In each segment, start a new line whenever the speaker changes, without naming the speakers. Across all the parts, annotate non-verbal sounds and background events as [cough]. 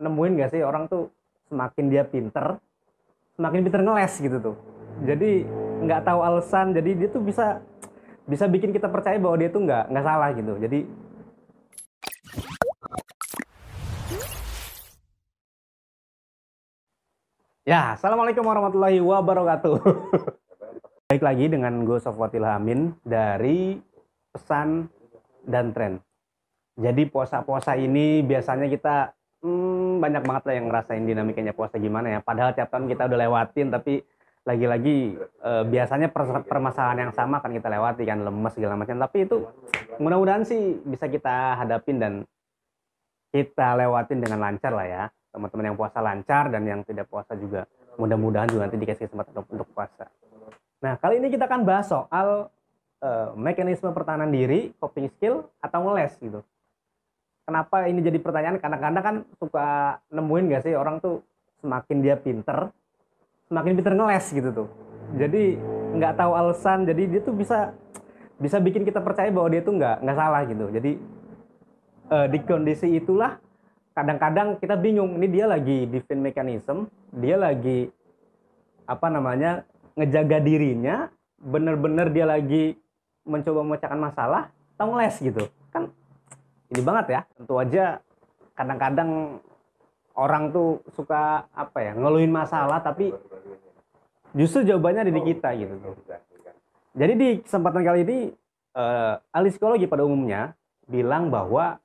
nemuin gak sih orang tuh semakin dia pinter semakin pinter ngeles gitu tuh. Jadi nggak tahu alasan jadi dia tuh bisa bisa bikin kita percaya bahwa dia tuh nggak nggak salah gitu. Jadi ya assalamualaikum warahmatullahi wabarakatuh. [laughs] Baik lagi dengan gue Sofwatil Amin dari pesan dan tren. Jadi puasa-puasa ini biasanya kita hmm, banyak banget lah yang ngerasain dinamikanya puasa gimana ya. Padahal tiap tahun kita udah lewatin, tapi lagi-lagi eh, biasanya per- permasalahan yang sama kan kita lewati kan lemes segala macam. Tapi itu mudah-mudahan sih bisa kita hadapin dan kita lewatin dengan lancar lah ya. Teman-teman yang puasa lancar dan yang tidak puasa juga mudah-mudahan juga nanti dikasih kesempatan untuk, puasa. Nah kali ini kita akan bahas soal eh, mekanisme pertahanan diri, coping skill atau ngeles gitu kenapa ini jadi pertanyaan? Kadang-kadang kan suka nemuin gak sih orang tuh semakin dia pinter semakin pinter ngeles gitu tuh. Jadi nggak tahu alasan. Jadi dia tuh bisa bisa bikin kita percaya bahwa dia tuh nggak nggak salah gitu. Jadi eh, di kondisi itulah kadang-kadang kita bingung ini dia lagi defend mechanism dia lagi apa namanya ngejaga dirinya bener-bener dia lagi mencoba memecahkan masalah atau ngeles gitu ini banget ya. Tentu aja kadang-kadang orang tuh suka apa ya ngeluhin masalah tapi justru jawabannya ada di kita gitu. Jadi di kesempatan kali ini eh, ahli psikologi pada umumnya bilang bahwa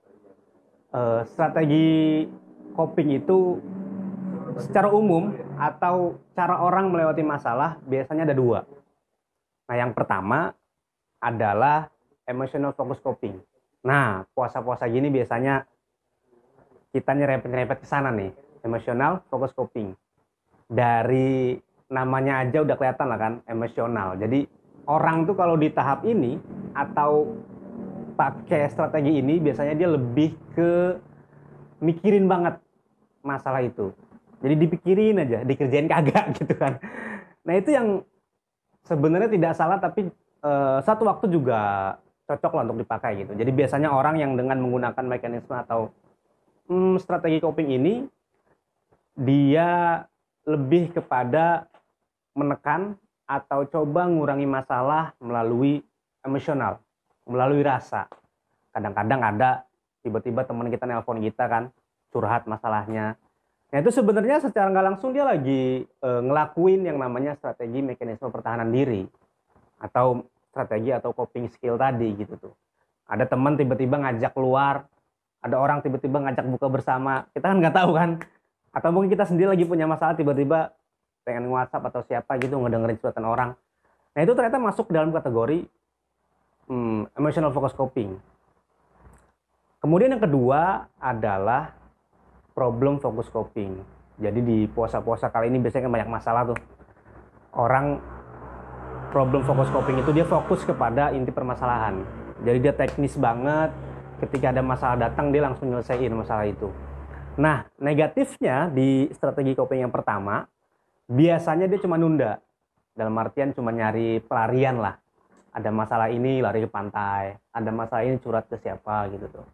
eh, strategi coping itu secara umum atau cara orang melewati masalah biasanya ada dua. Nah yang pertama adalah emotional focus coping Nah, puasa-puasa gini biasanya kita nyerempet-nyerempet ke sana nih, emosional fokus coping. Dari namanya aja udah kelihatan lah kan, emosional. Jadi orang tuh kalau di tahap ini atau pakai strategi ini biasanya dia lebih ke mikirin banget masalah itu. Jadi dipikirin aja, dikerjain kagak [laughs] gitu kan. Nah, itu yang sebenarnya tidak salah tapi eh, satu waktu juga cocok lah untuk dipakai gitu. Jadi biasanya orang yang dengan menggunakan mekanisme atau hmm, strategi coping ini dia lebih kepada menekan atau coba ngurangi masalah melalui emosional, melalui rasa. Kadang-kadang ada tiba-tiba teman kita nelpon kita kan curhat masalahnya. Nah itu sebenarnya secara nggak langsung dia lagi e, ngelakuin yang namanya strategi mekanisme pertahanan diri atau strategi atau coping skill tadi gitu tuh. Ada teman tiba-tiba ngajak keluar, ada orang tiba-tiba ngajak buka bersama, kita kan nggak tahu kan. Atau mungkin kita sendiri lagi punya masalah tiba-tiba pengen WhatsApp atau siapa gitu ngedengerin curhatan orang. Nah itu ternyata masuk dalam kategori hmm, emotional focus coping. Kemudian yang kedua adalah problem focus coping. Jadi di puasa-puasa kali ini biasanya kan banyak masalah tuh. Orang problem focus coping itu dia fokus kepada inti permasalahan. Jadi dia teknis banget. Ketika ada masalah datang dia langsung nyelesain masalah itu. Nah, negatifnya di strategi coping yang pertama, biasanya dia cuma nunda. Dalam artian cuma nyari pelarian lah. Ada masalah ini lari ke pantai, ada masalah ini curhat ke siapa gitu tuh.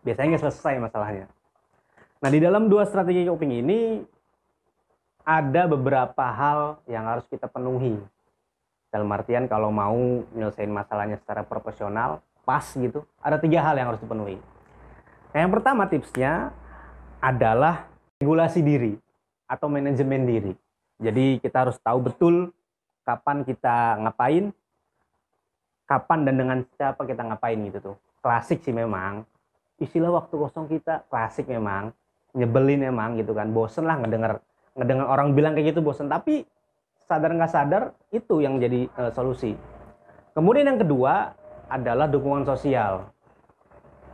Biasanya nggak selesai masalahnya. Nah, di dalam dua strategi coping ini ada beberapa hal yang harus kita penuhi dalam artian kalau mau menyelesaikan masalahnya secara profesional pas gitu ada tiga hal yang harus dipenuhi. Nah, yang pertama tipsnya adalah regulasi diri atau manajemen diri. Jadi kita harus tahu betul kapan kita ngapain kapan dan dengan siapa kita ngapain gitu tuh. Klasik sih memang. Istilah waktu kosong kita klasik memang. Nyebelin memang gitu kan. Bosen lah ngedenger ngedenger orang bilang kayak gitu bosen. Tapi sadar nggak sadar itu yang jadi uh, solusi. Kemudian yang kedua adalah dukungan sosial.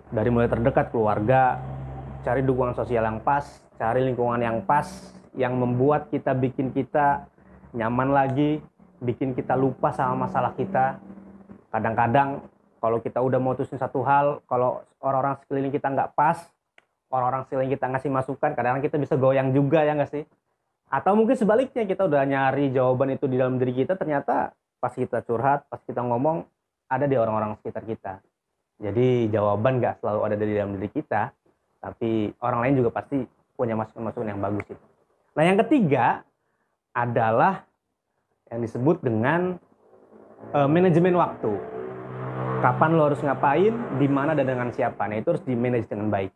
Dari mulai terdekat keluarga, cari dukungan sosial yang pas, cari lingkungan yang pas, yang membuat kita bikin kita nyaman lagi, bikin kita lupa sama masalah kita. Kadang-kadang kalau kita udah mutusin satu hal, kalau orang-orang sekeliling kita nggak pas, orang-orang sekeliling kita ngasih masukan, kadang-kadang kita bisa goyang juga ya nggak sih? Atau mungkin sebaliknya kita udah nyari jawaban itu di dalam diri kita ternyata pas kita curhat, pas kita ngomong ada di orang-orang sekitar kita. Jadi jawaban nggak selalu ada di dalam diri kita, tapi orang lain juga pasti punya masukan-masukan yang bagus itu. Nah yang ketiga adalah yang disebut dengan uh, manajemen waktu. Kapan lo harus ngapain, di mana dan dengan siapa. Nah itu harus di manage dengan baik.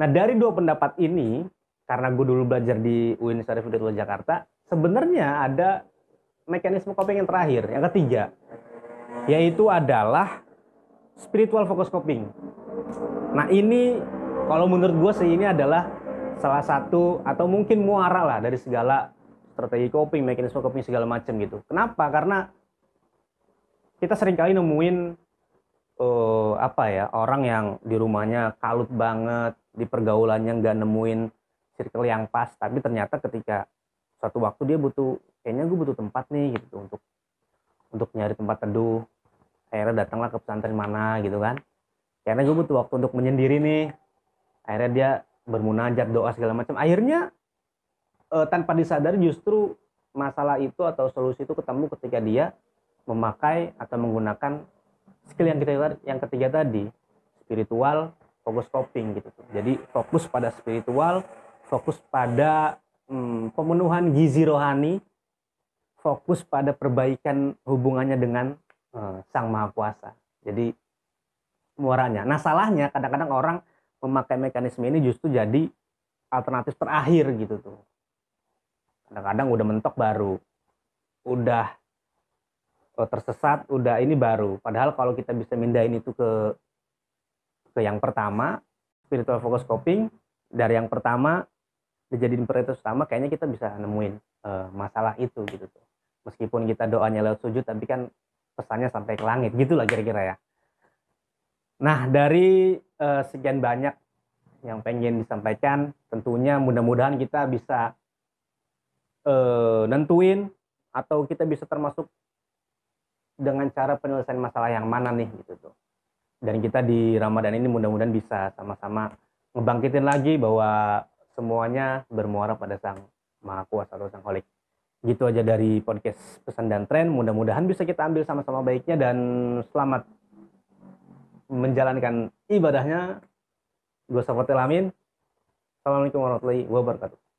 Nah dari dua pendapat ini, karena gue dulu belajar di UIN Syarif Hidayatullah Jakarta, sebenarnya ada mekanisme coping yang terakhir, yang ketiga, yaitu adalah spiritual focus coping. Nah ini kalau menurut gue sih ini adalah salah satu atau mungkin muara lah dari segala strategi coping, mekanisme coping segala macam gitu. Kenapa? Karena kita sering kali nemuin uh, apa ya orang yang di rumahnya kalut banget, di pergaulannya nggak nemuin circle yang pas, tapi ternyata ketika suatu waktu dia butuh, kayaknya gue butuh tempat nih gitu untuk untuk nyari tempat teduh. Akhirnya datanglah ke pesantren mana gitu kan. Karena gue butuh waktu untuk menyendiri nih. Akhirnya dia bermunajat doa segala macam. Akhirnya uh, tanpa disadari justru masalah itu atau solusi itu ketemu ketika dia memakai atau menggunakan skill yang kita yang ketiga tadi spiritual fokus coping gitu. Jadi fokus pada spiritual, fokus pada hmm, pemenuhan gizi rohani, fokus pada perbaikan hubungannya dengan uh, Sang Maha Kuasa. Jadi muaranya. Nah salahnya kadang-kadang orang memakai mekanisme ini justru jadi alternatif terakhir gitu tuh. Kadang-kadang udah mentok baru, udah oh, tersesat, udah ini baru. Padahal kalau kita bisa mindahin itu ke ke yang pertama, spiritual focus coping, dari yang pertama dijadiin prioritas utama, kayaknya kita bisa nemuin uh, masalah itu gitu tuh. Meskipun kita doanya lewat sujud, tapi kan pesannya sampai ke langit, gitulah kira-kira ya. Nah, dari uh, sekian banyak yang pengen disampaikan, tentunya mudah-mudahan kita bisa uh, nentuin atau kita bisa termasuk dengan cara penyelesaian masalah yang mana nih gitu tuh. Dan kita di Ramadan ini mudah-mudahan bisa sama-sama ngebangkitin lagi bahwa semuanya bermuara pada Sang Maha Kuasa atau Sang Holik. Gitu aja dari podcast pesan dan tren. Mudah-mudahan bisa kita ambil sama-sama baiknya dan selamat menjalankan ibadahnya. Gue Safatul Amin. Assalamualaikum warahmatullahi wabarakatuh.